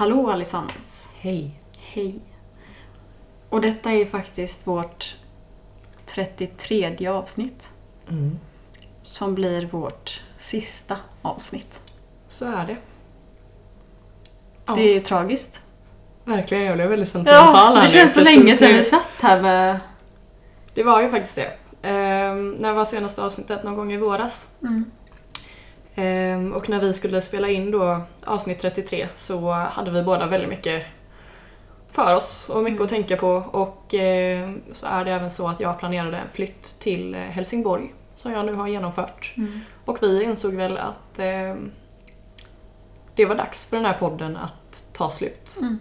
Hallå allesammans! Hej. Hej! Och detta är faktiskt vårt 33 avsnitt. Mm. Som blir vårt sista avsnitt. Så är det. Ja, Det är tragiskt. verkligen. Jag blev väldigt sentimental här det känns så länge sedan vi satt här med... Det var ju faktiskt det. Ehm, när var senaste avsnittet? Någon gång i våras. Mm. Ehm, och när vi skulle spela in då avsnitt 33 så hade vi båda väldigt mycket för oss och mycket Mm. att tänka på. Och eh, så är det även så att jag planerade en flytt till eh, Helsingborg som jag nu har genomfört. Mm. Och vi insåg väl att eh, det var dags för den här podden att ta slut. Mm.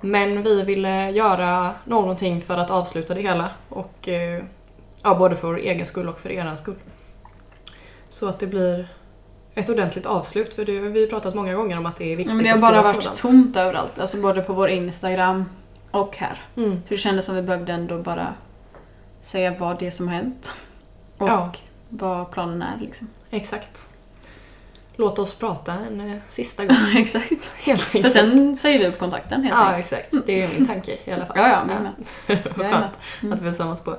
Men vi ville göra någonting för att avsluta det hela. Och, eh, ja, både för vår egen skull och för er skull. Så att det blir ett ordentligt avslut. För det, vi har pratat många gånger om att det är Ja, viktigt men det har att bara varit sådant. tomt överallt. Alltså både på vår Instagram och här. Mm. Så det kändes som vi behövde ändå bara säga vad det är som har hänt. Och Ja. vad planen är liksom. Exakt. Låt oss prata en eh, sista gång. Exakt. Helt För enkelt. sen säger vi upp kontakten helt Ja, enkelt. exakt. Det är min tanke i alla fall. Ja, ja, men med. Vad Jag är skönt med. att vi är samma spår.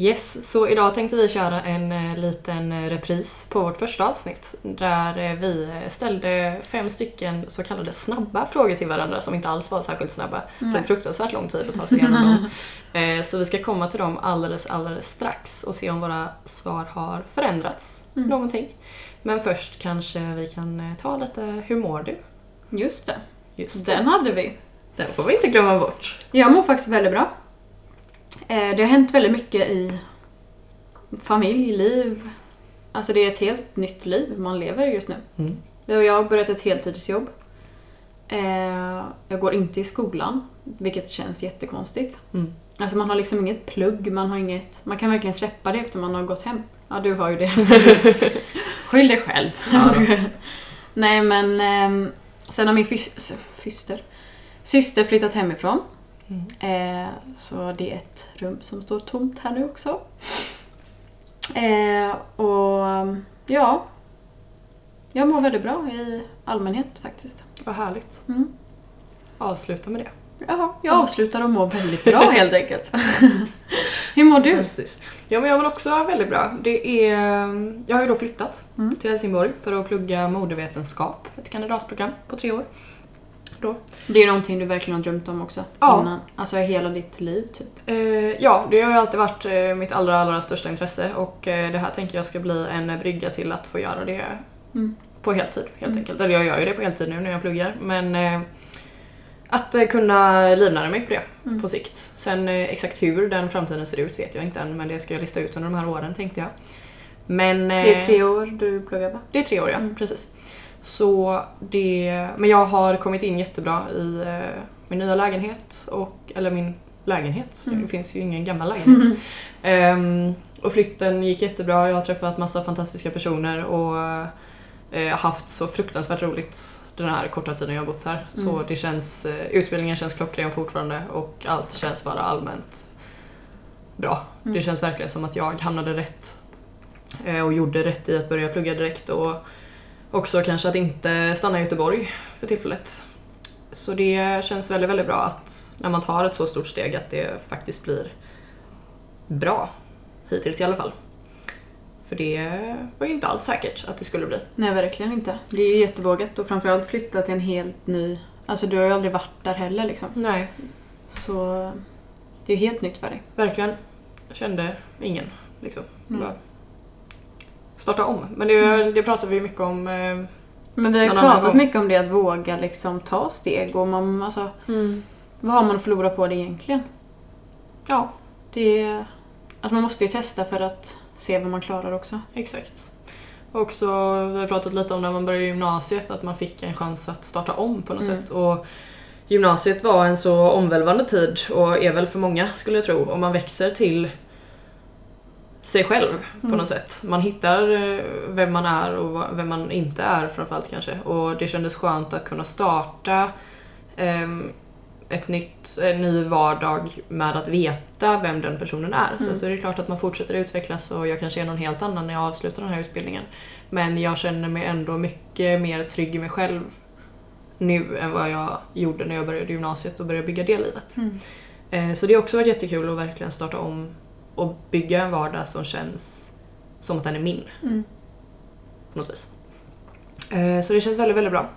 Yes, så idag tänkte vi köra en eh, liten eh, repris på vårt första avsnitt där eh, vi ställde fem stycken så kallade snabba frågor till varandra som inte alls var särskilt snabba. Det tog fruktansvärt lång tid att ta sig igenom dem. Så vi ska komma till dem alldeles, alldeles strax och se om våra svar har förändrats Mm. någonting. Men först kanske vi kan ta lite Hur mår du? Just det. Just det. Den hade vi. Den får vi inte glömma bort. Jag mår faktiskt väldigt bra. Eh, Det har hänt väldigt mycket i familj, liv. Alltså det är ett helt nytt liv man lever just nu. Mm. Jag har börjat ett heltidsjobb. Eh, Jag går inte i skolan, vilket känns jättekonstigt. Mm. Alltså man har liksom inget plugg, man har inget... Man kan verkligen släppa det efter man har gått hem. Ja, du har ju det. Skyll dig själv. Ja. Nej men ehm, sen har min fys- syster flyttat hemifrån. Mm. Eh, så det är ett rum som står tomt här nu också. Eh, och ja, jag mår väldigt bra i allmänhet faktiskt. Vad härligt. Mm. Avsluta med det. Jaha, jag avslutar och mår väldigt bra helt enkelt. Hur mår du? Precis. Ja, men jag mår också väldigt bra. Det är, jag har ju då flyttat Mm. till Helsingborg för att plugga modevetenskap, ett kandidatprogram på tre år. Då. Det är någonting du verkligen har drömt om också. Ja. Innan, alltså hela ditt liv typ. Eh, ja, det har ju alltid varit eh, mitt allra, allra största intresse och eh, det här tänker jag ska bli en brygga till att få göra det Mm. på heltid helt Mm. enkelt. Eller jag gör ju det på heltid nu när jag pluggar men eh, att eh, kunna livnära mig på det Mm. på sikt. Sen eh, exakt hur den framtiden ser ut vet jag inte än men det ska jag lista ut under de här åren tänkte jag. Men, Det är eh, tre år du pluggar va? Det är tre år ja, Mm. precis. Så det, men jag har kommit in jättebra i eh, min nya lägenhet, och, eller min lägenhet, Mm. det finns ju ingen gammal lägenhet. Ehm, och flytten gick jättebra, jag har träffat massa fantastiska personer och eh, haft så fruktansvärt roligt den här korta tiden jag har bott här. Så Mm. det känns, eh, utbildningen känns klockren fortfarande och allt känns bara allmänt bra. Mm. Det känns verkligen som att jag hamnade rätt och gjorde rätt i att börja plugga direkt och också kanske att inte stanna i Göteborg för tillfället. Så det känns väldigt, väldigt bra att när man tar ett så stort steg att det faktiskt blir bra. Hittills i alla fall. För det var ju inte alls säkert att det skulle bli. Nej, verkligen inte. Det är ju jättevågat och framförallt flytta till en helt ny... Alltså du har ju aldrig varit där heller liksom. Nej, Så det är ju helt nytt för dig. verkligen. Jag kände ingen liksom. Mm. Bara starta om. Men det, det pratar vi mycket om. eh, Men vi har ju pratat mycket om det, att våga liksom ta steg och man, alltså, vad har man att förlora på det egentligen? Ja, Det är, alltså man måste ju testa för att se vad man klarar också. Exakt. Och också, vi har pratat lite om när man började gymnasiet, att man fick en chans att starta om på något Mm. sätt. Och gymnasiet var en så omvälvande tid och är väl för många skulle jag tro. Och man växer till sig själv på Mm. något sätt. Man hittar eh, vem man är och vem man inte är framförallt kanske. Och det kändes skönt att kunna starta ehm, ett nytt, en ny vardag med att veta vem den personen är. Sen Mm. så är det klart att man fortsätter utvecklas och jag kanske är någon helt annan när jag avslutar den här utbildningen. Men jag känner mig ändå mycket mer trygg i mig själv nu än vad jag gjorde när jag började gymnasiet och började bygga det livet. Mm. Eh, Så det har också varit jättekul att verkligen starta om och bygga en vardag som känns som att den är min Mm. på något vis. Eh, Så det känns väldigt, väldigt bra.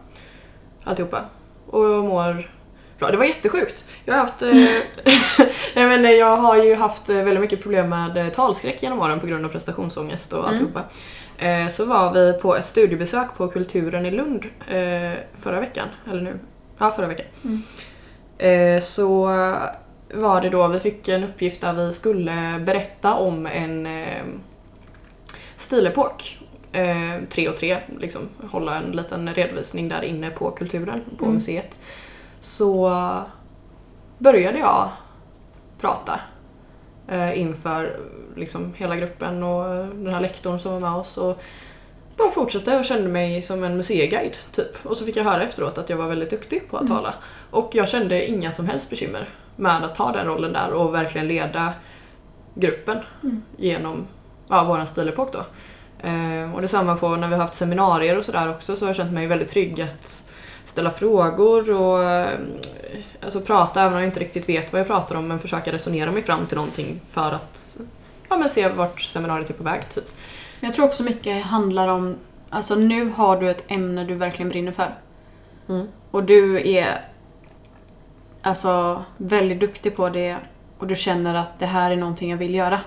Alltihopa. Och jag mår bra. Det var jättesjukt. Jag har haft... eh, Nej men jag har ju haft eh, väldigt mycket problem med eh, talskräck genom åren på grund av prestationsångest och Mm. alltihopa. Eh, Så var vi på ett studiebesök på Kulturen i Lund eh, förra veckan. Eller nu? Ja, förra veckan. Mm. Eh, Så var det då vi fick en uppgift där vi skulle berätta om en eh, stilepok. Eh, tre och tre, liksom hålla en liten redovisning där inne på kulturen, på Mm. museet. Så började jag prata eh, inför liksom hela gruppen och den här lektorn som var med oss. Och bara fortsatte och kände mig som en museiguide typ. Och så fick jag höra efteråt att jag var väldigt duktig på att Mm. tala. Och jag kände inga som helst bekymmer med att ta den rollen där och verkligen leda gruppen Mm. genom ja, våran stilepok då. Eh, och detsamma på när vi har haft seminarier och sådär också så har jag känt mig väldigt trygg att ställa frågor och eh, alltså prata även om jag inte riktigt vet vad jag pratar om men försöka resonera mig fram till någonting för att ja, men se vart seminariet är på väg typ. Jag tror också mycket handlar om, alltså nu har du ett ämne du verkligen brinner för. Mm. Och du är alltså väldigt duktig på det och du känner att det här är någonting jag vill göra.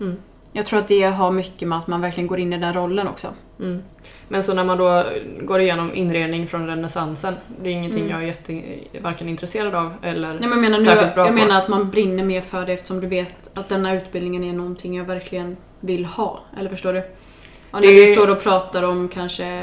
Mm. Jag tror att det har mycket med att man verkligen går in i den rollen också. Mm. Men så när man då går igenom inredning från renässansen, det är ingenting Mm. jag är jätte, varken intresserad av eller... Nej, men jag menar, Särskilt nu, bra jag på. menar att man brinner mer för det eftersom du vet att denna utbildningen är någonting jag verkligen vill ha. Eller förstår du? Ja, när Det- vi står och pratar om kanske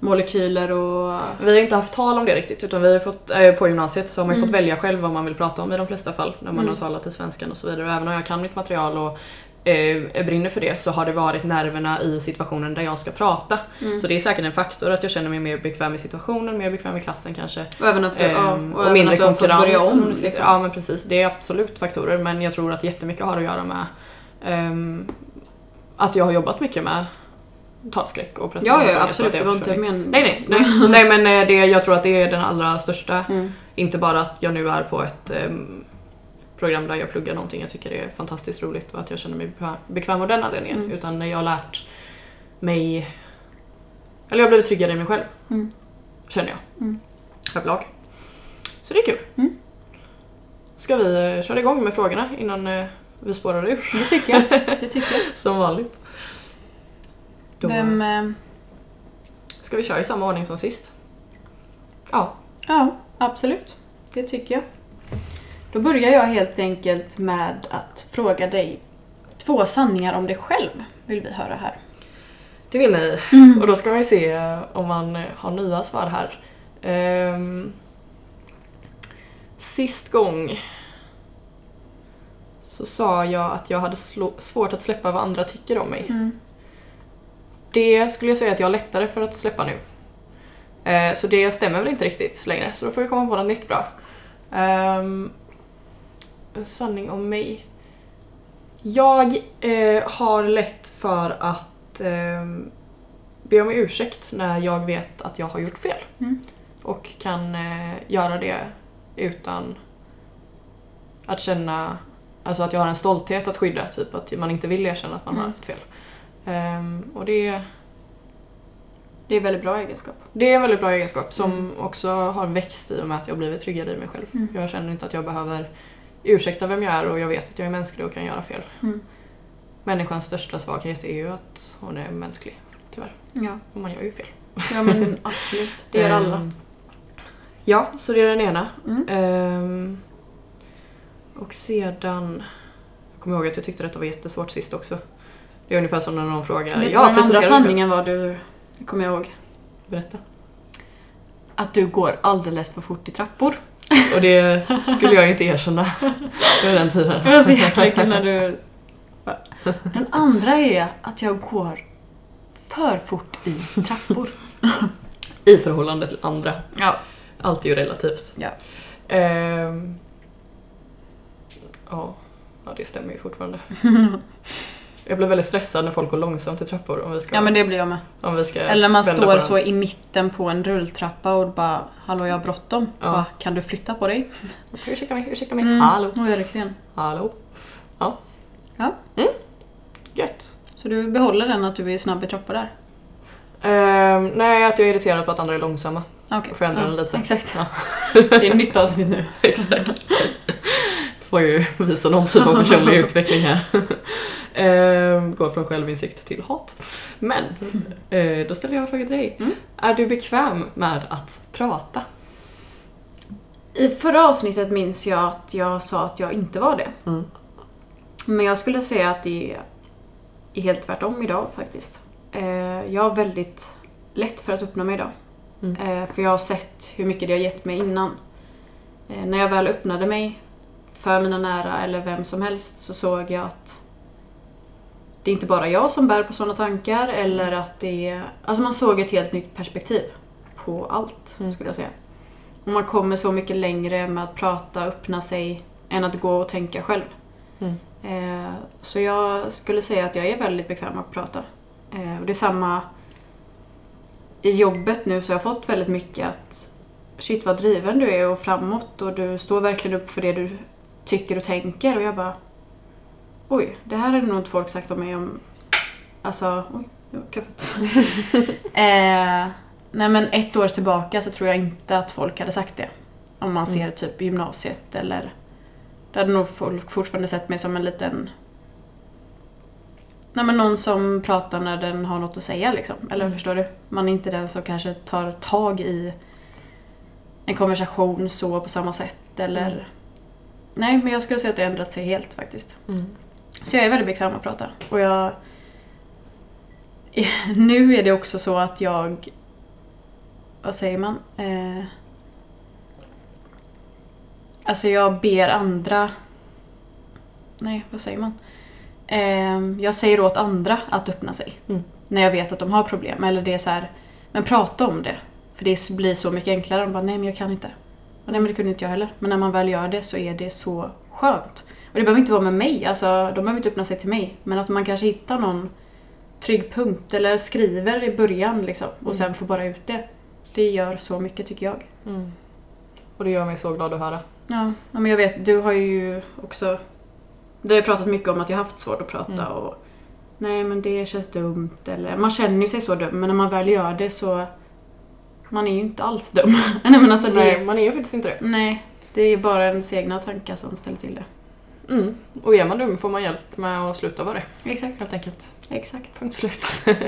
molekyler och... Vi har inte haft tal om det riktigt utan vi har fått, eh, på gymnasiet så har man ju Mm. fått välja själv vad man vill prata om i de flesta fall när man Mm. har talat till svenskan och så vidare. Och även om jag kan mitt material och eh, brinner för det så har det varit nerverna i situationen där jag ska prata. Mm. Så det är säkert en faktor att jag känner mig mer bekväm i situationen, mer bekväm i klassen kanske. Och även att du, Ehm, och och mindre att konkurrens. börja om Liksom. Ja men precis, det är absolut faktorer men jag tror att jättemycket har att göra med ehm, att jag har jobbat mycket med talskräck och Ja, prestationsångest. ja och absolut. Det var inte men... Nej, nej, nej, nej men eh, det, jag tror att det är den allra största. Mm. Inte bara att jag nu är på ett ehm, program där jag pluggar någonting jag tycker är fantastiskt roligt och att jag känner mig bekväm- av den anledningen. Mm. Utan när jag har lärt mig, eller jag har blivit tryggare i mig själv. Mm. Känner jag. Mm. Överlag. Så det är kul. Mm. Ska vi eh, köra igång med frågorna innan eh, vi spårar ur? Det tycker jag. Det tycker jag. Som vanligt. Då Vem... eh, ska vi köra i samma ordning som sist. Ja. Ja, absolut. Det tycker jag. Då börjar jag helt enkelt med att fråga dig två sanningar om dig själv, vill vi höra här. Det vill ni. Mm. Och då ska man ju se om man har nya svar här. Ehm, sist gång så sa jag att jag hade svårt att släppa vad andra tycker om mig. Mm. Det skulle jag säga att jag har lättare för att släppa nu. Eh, så det stämmer väl inte riktigt längre, så då får vi komma på något nytt bra. Ehm, en sanning om mig. Jag eh, har lätt för att ehm, be om ursäkt när jag vet att jag har gjort fel. Mm. Och kan eh, göra det utan att känna Alltså att jag har en stolthet att skydda, typ att man inte vill erkänna att man har Mm. haft fel. Ehm, och det, Det är väldigt bra egenskap. det är en väldigt bra egenskap som Mm. också har växt i och med att jag har blivit tryggare i mig själv. Mm. Jag känner inte att jag behöver ursäkta vem jag är och jag vet att jag är mänsklig och kan göra fel. Mm. Människans största svaghet är ju att hon är mänsklig, tyvärr. Ja. Och man gör ju fel. ja, men absolut. Det gör alla. Ehm, Ja, så det är den ena. Ehm, och sedan... Jag kommer ihåg att jag tyckte detta var jättesvårt sist också. Det är ungefär som när någon frågar... Vet du vad den andra sanningen var du, kommer jag ihåg? det?" Berätta. Att du går alldeles för fort i trappor. Och det skulle jag inte erkänna vid den tiden. Det var så jäkla kul när du... Den andra är att jag går för fort i trappor. I förhållande till andra. Ja. Allt är ju relativt. Ja. Ehm, ja. ja, det stämmer ju fortfarande. Jag blir väldigt stressad när folk går långsamt i trappor om vi ska... Ja men det blir jag med. om vi ska Eller när man står så i mitten på en rulltrappa och bara Hallå jag har bråttom. Ja. Bara, kan du flytta på dig? Ursäkta mig, ursäkta mig. Mm. Hallå. Ja, verkligen. Hallå. Ja. Ja. Mm. Gött. Så du behåller den att du är snabb i trappor där? Ehm, nej, att jag är irriterad på att andra är långsamma. Okej. Får jag ändra den lite? Exakt. Ja. Det är ett nytt avsnitt nu. Exakt. Får ju visa någon typ av personlig utveckling här. Ehm, Går från självinsikt till hat. Men, eh, då ställer jag en fråga till dig. Mm. Är du bekväm med att prata? I förra avsnittet minns jag att jag sa att jag inte var det. Mm. Men jag skulle säga att det är helt tvärtom idag faktiskt. Eh, Jag har väldigt lätt för att öppna mig idag. Mm. Eh, För jag har sett hur mycket det har gett mig innan. Eh, När jag väl öppnade mig för mina nära eller vem som helst så såg jag att det är inte bara jag som bär på sådana tankar eller att det är... Alltså man såg ett helt nytt perspektiv på allt Mm. skulle jag säga. Och man kommer så mycket längre med att prata, öppna sig än att gå och tänka själv. Mm. Eh, Så jag skulle säga att jag är väldigt bekväm med att prata. Eh, Och det är samma i jobbet nu så har jag fått väldigt mycket att shit vad driven du är och framåt och du står verkligen upp för det du tycker och tänker och jag bara oj, det här hade nog inte folk sagt om mig om alltså, oj, det var kaffet. eh, nej men ett år tillbaka så tror jag inte att folk hade sagt det. Om man ser Mm. typ gymnasiet eller då hade nog folk fortfarande sett mig som en liten Nej men någon som pratar när den har något att säga liksom. Eller Mm. förstår du? Man är inte den som kanske tar tag i en konversation så på samma sätt eller... Mm. Nej men jag skulle säga att det har ändrat sig helt faktiskt. Mm. Så jag är väldigt bekväm att prata. Och jag... Nu är det också så att jag... Vad säger man? Eh... Alltså jag ber andra... Nej, vad säger man? Eh, jag säger åt andra att öppna sig. Mm. När jag vet att de har problem. Eller det är så här, men prata om det. För det blir så mycket enklare. De bara, nej men jag kan inte. Och nej men det kunde inte jag heller. Men när man väl gör det så är det så skönt. Och det behöver inte vara med mig, alltså de behöver inte öppna sig till mig. Men att man kanske hittar någon trygg punkt eller skriver i början liksom. Och Mm. sen får bara ut det. Det gör så mycket tycker jag. Mm. Och det gör mig så glad att höra. Ja, men jag vet, du har ju också... Du har ju pratat mycket om att jag har haft svårt att prata Mm. och... Nej men det känns dumt eller... Man känner ju sig så dum men när man väl gör det så... Man är ju inte alls dum. nej men alltså det... Nej, man är ju faktiskt inte det. Nej. Det är ju bara ens egna tankar som ställer till det. Mm. Och är man dum får man hjälp med att sluta vara det. Exakt. Helt enkelt. Exakt. Punkt slut. Nej,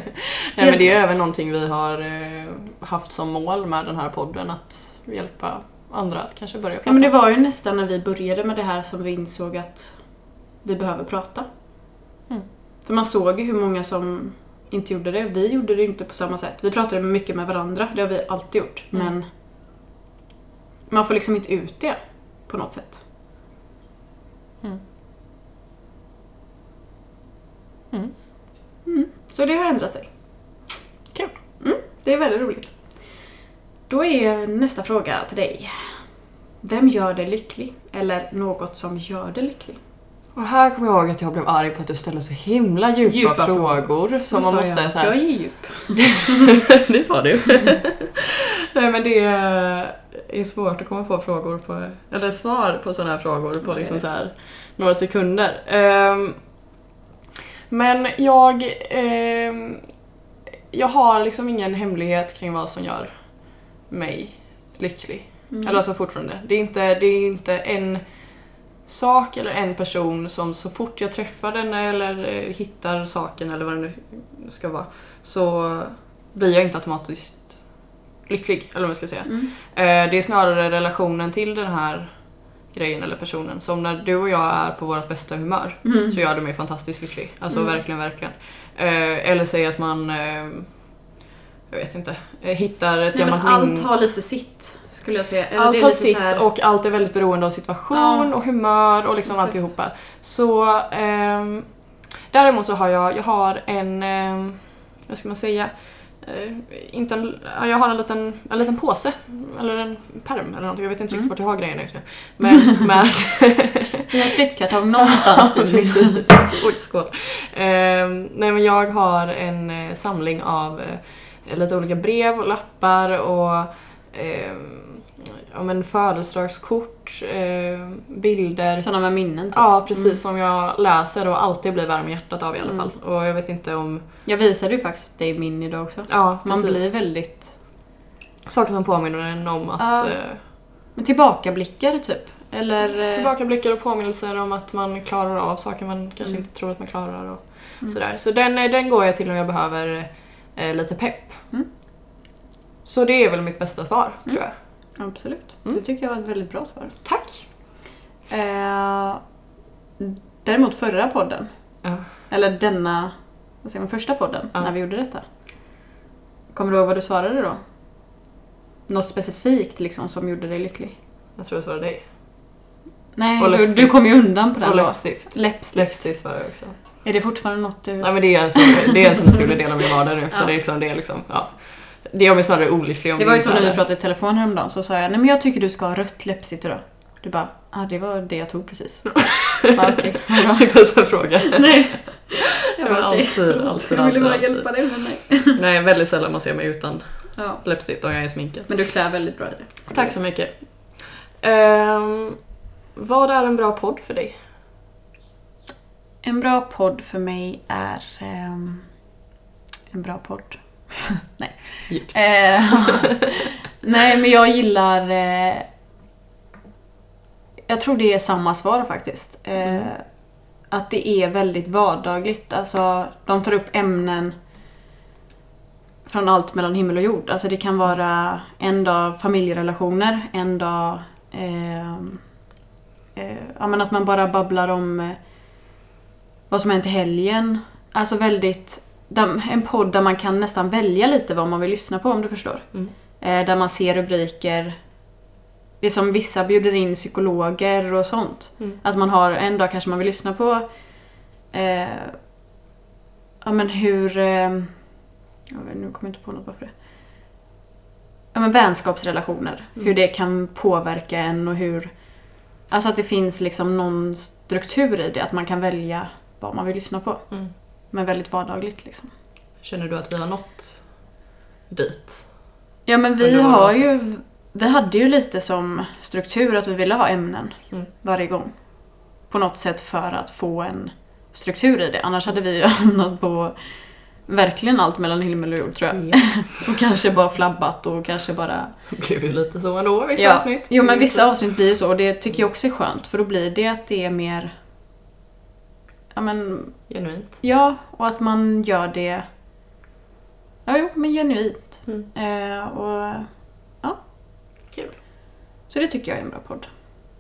men det är rätt. även någonting vi har eh, haft som mål med den här podden, att hjälpa andra att kanske börja prata. Ja men det var ju nästan när vi började med det här som vi insåg att vi behöver prata. Mm. För man såg ju hur många som inte gjorde det. Vi gjorde det inte på samma sätt. Vi pratade mycket med varandra, det har vi alltid gjort. Mm. Men man får liksom inte ut det på något sätt. Mm. Mm. Mm. Så det har ändrat sig. Kul. Mm, det är väldigt roligt. Då är nästa fråga till dig. Vem gör dig lycklig? Eller något som gör dig lycklig? Och här kommer jag ihåg att jag blev arg på att du ställer så himla djupa, Djupa frågor. Som Vad man måste jag? så här, Jag är djup. det sa du. Nej men det är svårt att komma på frågor på, eller svar på sådana här frågor på liksom så här några sekunder. Ehm, men jag, ehm, jag har liksom ingen hemlighet kring vad som gör mig lycklig. Mm. Eller alltså fortfarande. Det är, inte, det är inte en sak eller en person som så fort jag träffar den eller eh, hittar saken eller vad det nu ska vara så blir jag inte automatiskt lycklig, eller vad man ska säga. Mm. Eh, Det är snarare relationen till den här grejen eller personen. Som när du och jag är på vårt bästa humör Mm. så gör det mig fantastiskt lycklig. Alltså Mm. verkligen, verkligen. Eh, Eller säg att man, jag vet inte, eh, hittar ett Nej, gammalt allt har lite sitt, skulle jag säga. Eller Allt har sitt här- och allt är väldigt beroende av situation Ja. och humör och liksom Exakt. alltihopa. Så ehm, däremot så har jag, jag har en, ehm, vad ska man säga, eh, inte en, ja, jag har en liten, en liten påse eller en perm eller någonting. Jag vet inte Mm. riktigt vart jag har grejerna just nu. Men med, I en flyttkartong någonstans. Precis. Oj, skål. Ehm, nej men jag har en eh, samling av eh, lite olika brev och lappar och ehm, ja, men födelsedagskort, eh, bilder. Sådana med minnen typ. Ja, precis. Som jag läser och alltid blir varm i hjärtat av i alla Mm. fall. Och jag vet inte om... Jag visade ju faktiskt dig min idag också. Ja, Man precis. blir väldigt... Saker som påminner en om att... Ja. Eh, Men tillbakablickar typ. Eller... eh, tillbakablickar och påminnelser om att man klarar av saker man kanske Mm. inte tror att man klarar och Mm. sådär. Så den, eh, den går jag till om jag behöver eh, lite pepp. Mm. Så det är väl mitt bästa svar, tror jag. Absolut. Mm. Det tycker jag var ett väldigt bra svar. Tack! Eh, däremot förra podden, Ja. eller denna, vad säger man, första podden, Ja. när vi gjorde detta. Kommer du ihåg vad du svarade då? Något specifikt liksom som gjorde dig lycklig? Jag tror jag svarade dig. Nej, du, du kom ju undan på den Och läppstift. Läppstift. Läppstift svarade jag också. Är det fortfarande något du... Nej men det är en så, det är en så naturlig del av min vardag nu så Ja. det är liksom, det är liksom, ja. Det gör mig snarare olycklig om Det var ju så när vi pratade i telefon häromdagen så sa jag nej men jag tycker du ska ha rött läppstift idag. Du bara, ja ah, det var det jag tog precis. ah, bra. Inte ens en fråga. Nej. Jag Men bara, okej. alltid, alltid, Jag ville bara alltid, hjälpa dig med mig. Nej, väldigt sällan man ser mig utan Ja. läppstift och jag är sminkad. Men du klär väldigt bra i det. Så Tack det- så mycket. Ehm, vad är en bra podd för dig? En bra podd för mig är ehm, en bra podd. Djupt. Eh, nej, men jag gillar... Eh, jag tror det är samma svar faktiskt. Eh, Mm. Att det är väldigt vardagligt. Alltså, de tar upp ämnen från allt mellan himmel och jord. Alltså det kan vara en dag familjerelationer, en dag eh, eh, ja, men att man bara babblar om vad som hänt i helgen. Alltså väldigt en podd där man kan nästan välja lite vad man vill lyssna på om du förstår. Mm. Eh, där man ser rubriker. Det är som vissa bjuder in psykologer och sånt. Mm. Att man har en dag kanske man vill lyssna på eh, ja men hur eh, vet, nu kommer jag inte på något bara för det. Ja men vänskapsrelationer. Mm. Hur det kan påverka en och hur Alltså att det finns liksom någon struktur i det. Att man kan välja vad man vill lyssna på. Mm. Men väldigt vardagligt liksom. Känner du att vi har nått dit? Ja men vi har ju. Vi hade ju lite som struktur att vi ville ha ämnen Mm. varje gång. På något sätt för att få en struktur i det. Annars hade vi ju hamnat på verkligen allt mellan himmel och jord tror jag. Och kanske bara flabbat och kanske bara... Det blev ju lite så ändå vissa Ja. avsnitt. Jo men vissa avsnitt blir ju så och det tycker jag också är skönt för då blir det att det är mer... Ja men, Genuint. ja och att man gör det... Ja jo men genuint. Mm. Eh, och Kul. Så det tycker jag är en bra podd.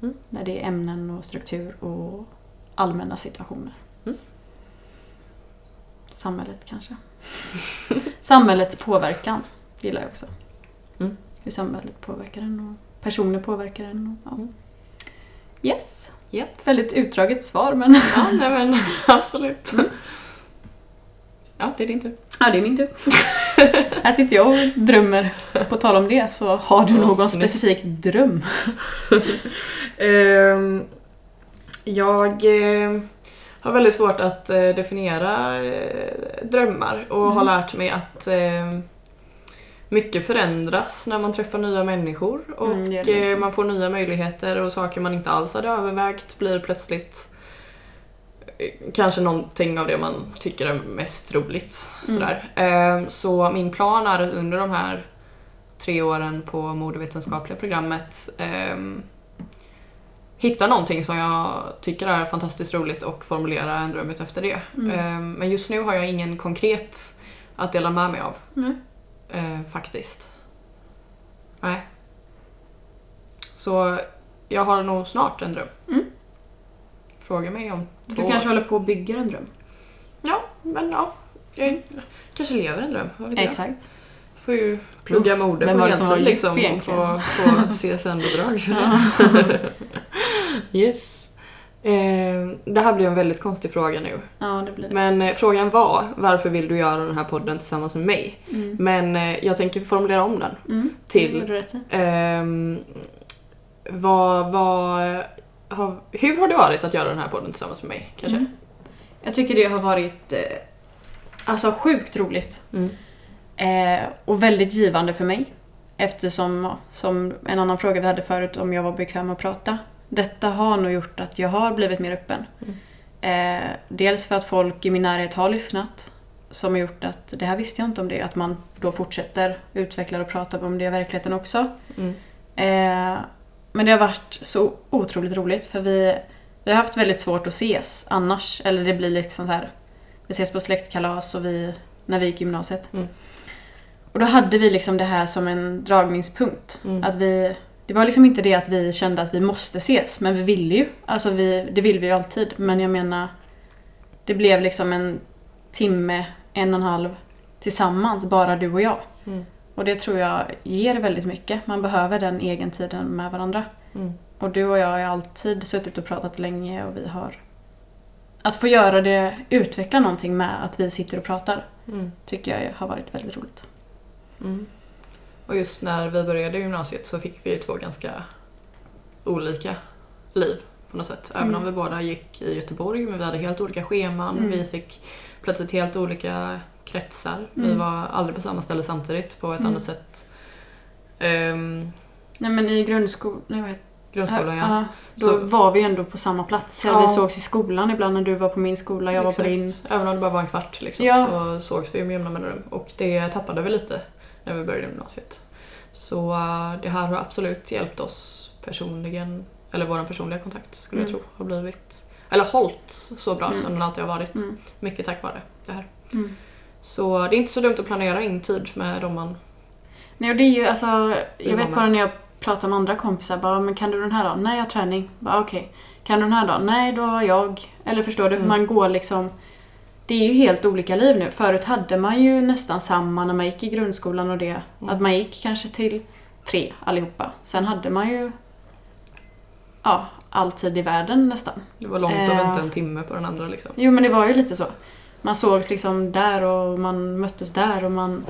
Mm. När det är ämnen och struktur och allmänna situationer. Mm. Samhället kanske. Samhällets påverkan gillar jag också. Mm. Hur samhället påverkar en och personer påverkar en. Och, ja. Mm. Yes. Japp. Väldigt utdraget svar men Ja, nej men absolut. Ja, det är din tur. ja, det är min tur. Här sitter jag och drömmer. På tal om det så har du någon snyggt. specifik dröm? Ehm, jag eh, har väldigt svårt att eh, definiera eh, drömmar och har Mm. lärt mig att mycket förändras när man träffar nya människor och Mm, det. eh, man får nya möjligheter och saker man inte alls hade övervägt blir plötsligt eh, kanske någonting av det man tycker är mest roligt. Sådär. Ehm, så min plan är att under de här tre åren på modevetenskapliga programmet ehm, hitta någonting som jag tycker är fantastiskt roligt och formulera en dröm efter det. Mm. Ehm, men just nu har jag ingen konkret att dela med mig av. Mm. Eh, faktiskt. Nej. Så jag har nog snart en dröm. Mm. Fråga mig om Du två kanske år. håller på och bygger en dröm? Ja, men ja. Jag kanske lever en dröm. Vad vet jag? Exakt. Får ju plugga mode på heltid liksom och få CSN-bidrag för det. yes. Eh, det här blir en väldigt konstig fråga nu. Ja, det blir det. Men eh, frågan var varför vill du göra den här podden tillsammans med mig? Mm. Men eh, jag tänker formulera om den. Mm. Till-. Ehm, vad, vad har, hur har det varit att göra den här podden tillsammans med mig? Kanske? Mm. Jag tycker det har varit eh, alltså sjukt roligt. Mm. Eh, och väldigt givande för mig. Eftersom, som en annan fråga vi hade förut, om jag var bekväm att prata. Detta har nog gjort att jag har blivit mer öppen. Eh, dels för att folk i min närhet har lyssnat. Som har gjort att, det här visste jag inte om det, att man då fortsätter utveckla och prata om det i verkligheten också. Mm. Eh, men det har varit så otroligt roligt för vi, vi har haft väldigt svårt att ses annars. Eller det blir liksom så här. Vi ses på släktkalas och vi, när vi gick gymnasiet. Mm. Och då hade vi liksom det här som en dragningspunkt. Mm. Att vi, det var liksom inte det att vi kände att vi måste ses, men vi ville ju. Alltså vi, det vill vi ju alltid. Men jag menar, det blev liksom en timme, en och en halv tillsammans, bara du och jag. Mm. Och det tror jag ger väldigt mycket. Man behöver den egentiden med varandra. Mm. Och du och jag har alltid suttit och pratat länge och vi har... Att få göra det, utveckla någonting med att vi sitter och pratar, Mm. tycker jag har varit väldigt roligt. Och just när vi började gymnasiet så fick vi ju två ganska olika liv på något sätt. Även Mm. om vi båda gick i Göteborg men vi hade helt olika scheman. Mm. Vi fick plötsligt helt olika kretsar. Vi Mm. var aldrig på samma ställe samtidigt på ett Mm. annat sätt. Um, Nej men i grundskolan, grundskolan ja. Ja, då Så- var vi ändå på samma plats. Ja. Vi sågs i skolan ibland när du var på min skola, jag var på din. Exakt. Även om det bara var en kvart liksom, Ja. så sågs vi med jämna mellanrum. Och det tappade vi lite när vi började gymnasiet. Så äh, det här har absolut hjälpt oss personligen, eller vår personliga kontakt skulle Mm. jag tro har blivit, eller hållit så bra Mm. som den alltid har varit. Mm. Mycket tack vare det här. Mm. Så det är inte så dumt att planera in tid med dem man... Nej och det är ju alltså, jag vet bara när jag pratar med andra kompisar, bara men kan du den här dagen? Nej jag har träning. Bara okej. Kan du den här dagen? Nej då har jag. Eller förstår du? Mm. Man går liksom det är ju helt olika liv nu. Förut hade man ju nästan samma när man gick i grundskolan och det. Mm. Att man gick kanske till tre allihopa. Sen hade man ju ja, all tid i världen nästan. Det var långt att Eh. vänta en timme på den andra liksom. Jo men det var ju lite så. Man sågs liksom där och man möttes där och man...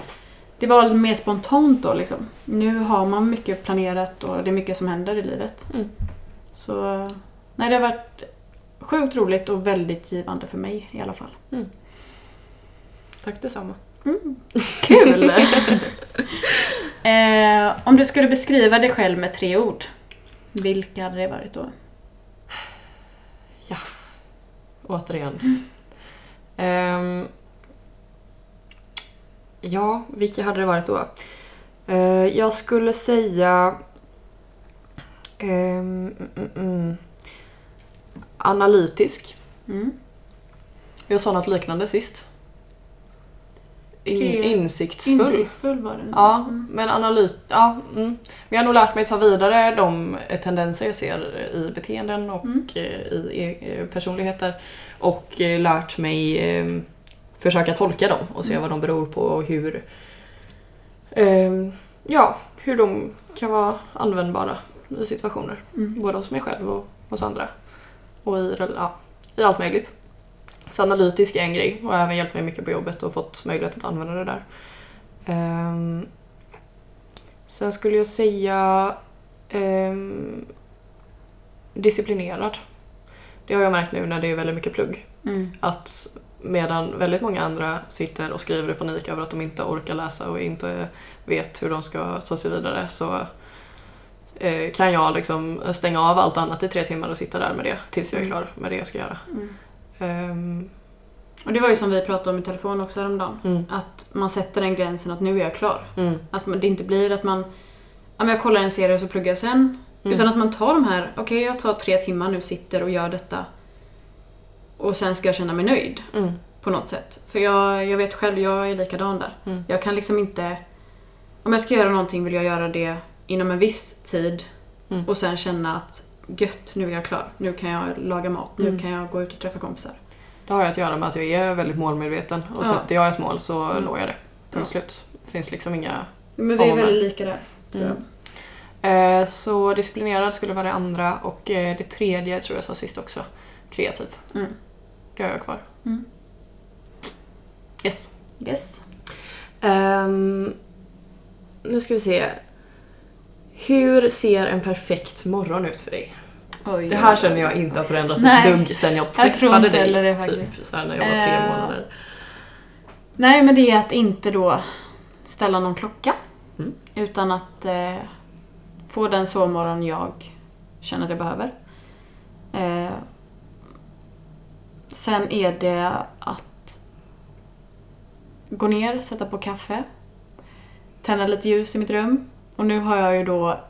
Det var mer spontant då liksom. Nu har man mycket planerat och det är mycket som händer i livet. Mm. Så... Nej, det har varit sjukt roligt och väldigt givande för mig i alla fall. Tack detsamma. Kul! eh, om du skulle beskriva dig själv med tre ord, vilka hade det varit då? Återigen. Ehm, ja, vilka hade det varit då? Eh, jag skulle säga... ehm, mm, mm, mm. Analytisk. Mm. Jag sa något liknande sist. In, insiktsfull. Insiktsfull var den. Ja, Mm. men analys... Ja, mm. Men jag har nog lärt mig ta vidare de tendenser jag ser i beteenden och Mm. eh, i eh, personligheter. Och eh, lärt mig eh, försöka tolka dem och se Mm. vad de beror på och hur... Eh, ja, hur de kan vara användbara i situationer. Mm. Både hos mig själv och hos andra. Och i, ja, i allt möjligt. Så analytisk är en grej och har även hjälpt mig mycket på jobbet och fått möjlighet att använda det där. Ehm, sen skulle jag säga ehm, disciplinerad. Det har jag märkt nu när det är väldigt mycket plugg. Mm. Att medan väldigt många andra sitter och skriver i panik över att de inte orkar läsa och inte vet hur de ska ta sig vidare så kan jag liksom stänga av allt annat i tre timmar och sitta där med det tills jag är Mm. klar med det jag ska göra. Mm. Ehm, Och det var ju som vi pratade om i telefon också häromdagen. mm, Att man sätter den gränsen att nu är jag klar. mm, Att det inte blir att man ja, men jag kollar en serie och så pluggar jag sen. mm. Utan att man tar de här, okej jag tar tre timmar nu, sitter och gör detta. Och sen ska jag känna mig nöjd Mm, på något sätt. För jag, jag vet själv, jag är likadan där. Jag kan liksom inte... Om jag ska göra någonting vill jag göra det inom en viss tid. Mm. Och sen känna att gött, nu är jag klar. Nu kan jag laga mat, nu Mm. kan jag gå ut och träffa kompisar. Det har att göra med att jag är väldigt målmedveten och Ja. sätter jag ett mål så Mm. når jag det. Punkt Ja. slut. Det finns liksom inga... Men vi är väldigt lika där, tror Mm. jag. Eh, så disciplinerad skulle vara det andra och eh, det tredje tror jag sa sist också. Kreativ. Mm. Det har jag kvar. Mm. Yes. Yes. Ehm, nu ska vi se. Hur ser en perfekt morgon ut för dig? Oj, Det här känner jag inte har förändrats ett dugg sen jag tror träffade inte dig. det typ så här, när jag var tre Eh, månader. Nej, men det är att inte då ställa någon klocka. Mm. Utan att eh, få den sovmorgon jag känner att jag behöver. Eh, sen är det att gå ner, sätta på kaffe, tända lite ljus i mitt rum. Och nu har jag ju då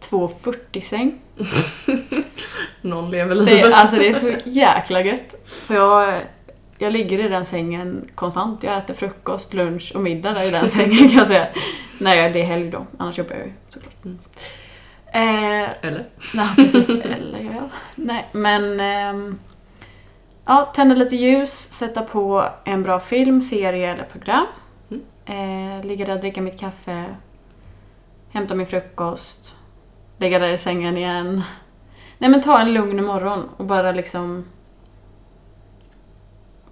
240-säng. Någon lever Det, livet. är- alltså det är så jäkla gött. Så jag, jag ligger i den sängen konstant. Jag äter frukost, lunch och middag där i den sängen kan jag säga. Nej, det är helg då. Annars jobbar jag ju såklart. Mm. Eh, Eller? nej, precis. Eller gör jag. Nej, men... ehm, ja, tända lite ljus, sätta på en bra film, serie eller program. Mm. Eh, ligga där, dricka mitt kaffe. Hämta min frukost. Ligga där i sängen igen. Nej men ta en lugn morgon och bara liksom...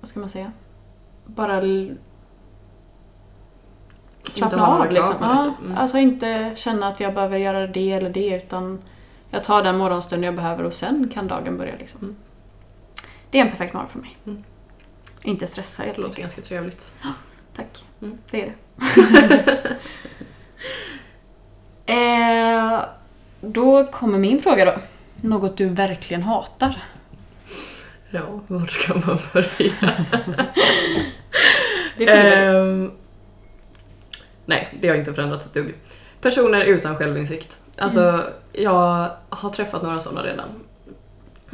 Vad ska man säga? Bara... Slappna av liksom. Ja, typ. Mm. Alltså inte känna att jag behöver göra det eller det utan jag tar den morgonstund jag behöver och sen kan dagen börja liksom. Mm. Det är en perfekt morgon för mig. Mm. Inte stressa helt Det låter enkelt. ganska trevligt. Tack. Mm. Det är det. eh, då kommer min fråga då. Något du verkligen hatar? Ja, vart ska man börja? Det eh, nej, det har inte förändrats ett dugg. Personer utan självinsikt. Alltså, Mm. jag har träffat några sådana redan.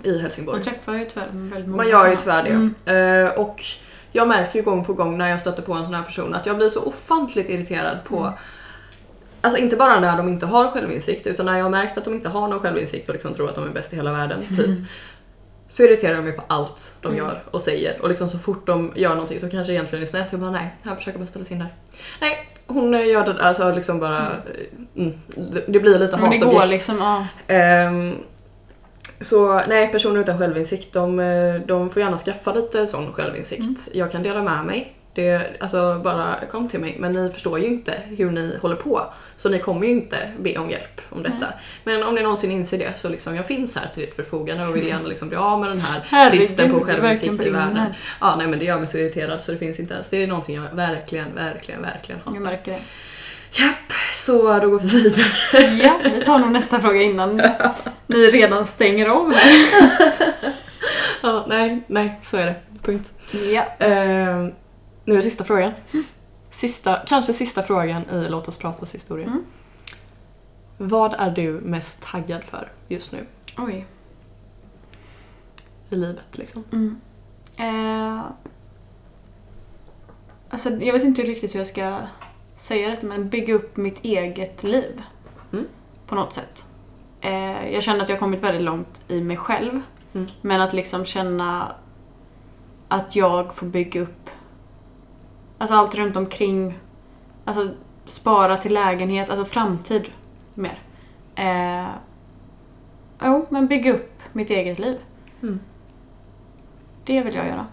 I Helsingborg. Man träffar ju tyvärr väldigt många Man gör ju tyvärr det. Mm. Eh, och jag märker ju gång på gång när jag stöter på en sån här person att jag blir så ofantligt irriterad på Mm. Alltså inte bara när de inte har självinsikt utan när jag har märkt att de inte har någon självinsikt och liksom tror att de är bäst i hela världen. Typ. Så irriterar jag mig på allt de Mm. gör och säger. Och liksom så fort de gör någonting som kanske egentligen är snett, jag bara nej, jag försöker bara ställa sig in där. Nej, hon eh, gör det där, alltså liksom bara... Mm, det, det blir lite Men det hatobjekt. går liksom, ja. Ehm, så nej, personer utan självinsikt, de, eh, de får gärna skaffa lite sån självinsikt. Mm. Jag kan dela med mig. Det, alltså bara kom till mig. Men ni förstår ju inte hur ni håller på. Så ni kommer ju inte be om hjälp om detta. Men om ni någonsin inser det så liksom, jag finns här till ditt förfogande och vill gärna liksom bli av med den här bristen på självinsikt i världen. Ja, nej men det gör mig så irriterad så det finns inte ens. Det är någonting jag verkligen, verkligen, verkligen hatar. Jag märker det. Japp, så då går vi vidare. Ja, vi tar nog nästa fråga innan ni redan stänger av här. Ja, nej, nej, så är det. Punkt. Ja. Ehm, nu är det sista frågan. Sista, kanske sista frågan i Låt oss pratas historia. Mm. Vad är du mest taggad för just nu Oj. i livet? Liksom? Mm. Eh, alltså, jag vet inte riktigt hur jag ska säga detta, men bygga upp mitt eget liv. Mm. På något sätt. Eh, jag känner att jag har kommit väldigt långt i mig själv. Mm. Men att liksom känna att jag får bygga upp alltså allt runt omkring. Alltså spara till lägenhet, alltså framtid mer. Eh, jo, men bygga upp mitt eget liv. Mm. Det vill jag göra.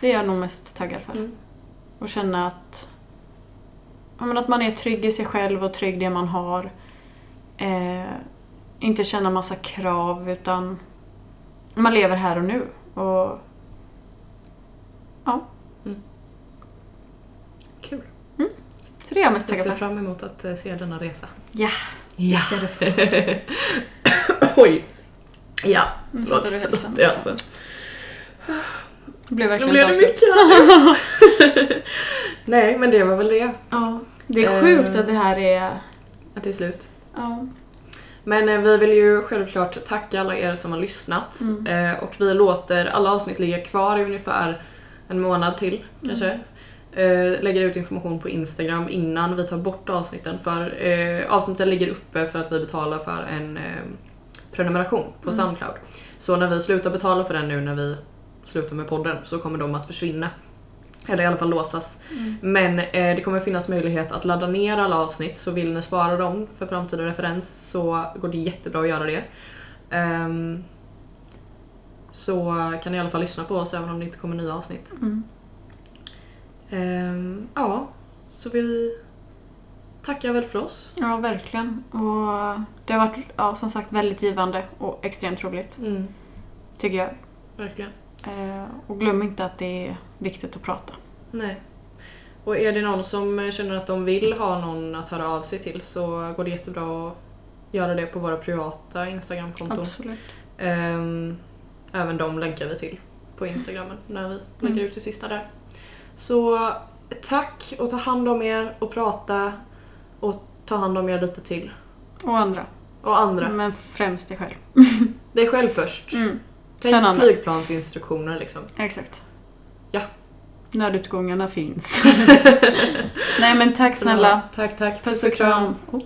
Det är jag nog mest taggad för. Mm. Och känna att, men att man är trygg i sig själv och trygg i det man har. Eh, inte känna massa krav utan man lever här och nu. Och ja, Kul. Så det är jag mest Jag ser fram emot att eh, se denna resa. Ja, Ja. ska du få. Oj. Ja, Nu förlåt. satte du. Det blev Nu verkligen blev det mycket. Nej, men det var väl det. Ja, det är Eh. sjukt att det här är... Att det är slut. Ja. Men eh, vi vill ju självklart tacka alla er som har lyssnat. Mm. Eh, och vi låter alla avsnitt ligga kvar i ungefär en månad till kanske. Eh, lägger ut information på Instagram innan vi tar bort avsnitten. För eh, avsnitten ligger uppe för att vi betalar för en eh, prenumeration på Mm. Soundcloud. Så när vi slutar betala för den nu när vi slutar med podden så kommer de att försvinna. Eller i alla fall låsas. Mm. Men eh, det kommer finnas möjlighet att ladda ner alla avsnitt så vill ni spara dem för framtida referens så går det jättebra att göra det. Ehm, så kan ni i alla fall lyssna på oss även om det inte kommer nya avsnitt. Mm. Ehm, ja, så vi tackar väl för oss. Ja, verkligen. Och det har varit, ja, som sagt, väldigt givande och extremt roligt. Mm, Tycker jag. verkligen. Eh, och glöm inte att det är viktigt att prata. Nej. Och är det någon som känner att de vill ha någon att höra av sig till så går det jättebra att göra det på våra privata Instagramkonton. Absolut. Ehm, även de länkar vi till på Instagrammen när vi lägger Mm. ut det sista där. Så tack och ta hand om er och prata och ta hand om er lite till. Och andra. Och andra. Men främst dig själv. Dig själv först. Mm. Tänk Sen andra. flygplansinstruktioner liksom. Exakt. Ja. Nödutgångarna finns. Nej men tack snälla. Tack, tack. Puss och kram. Oh.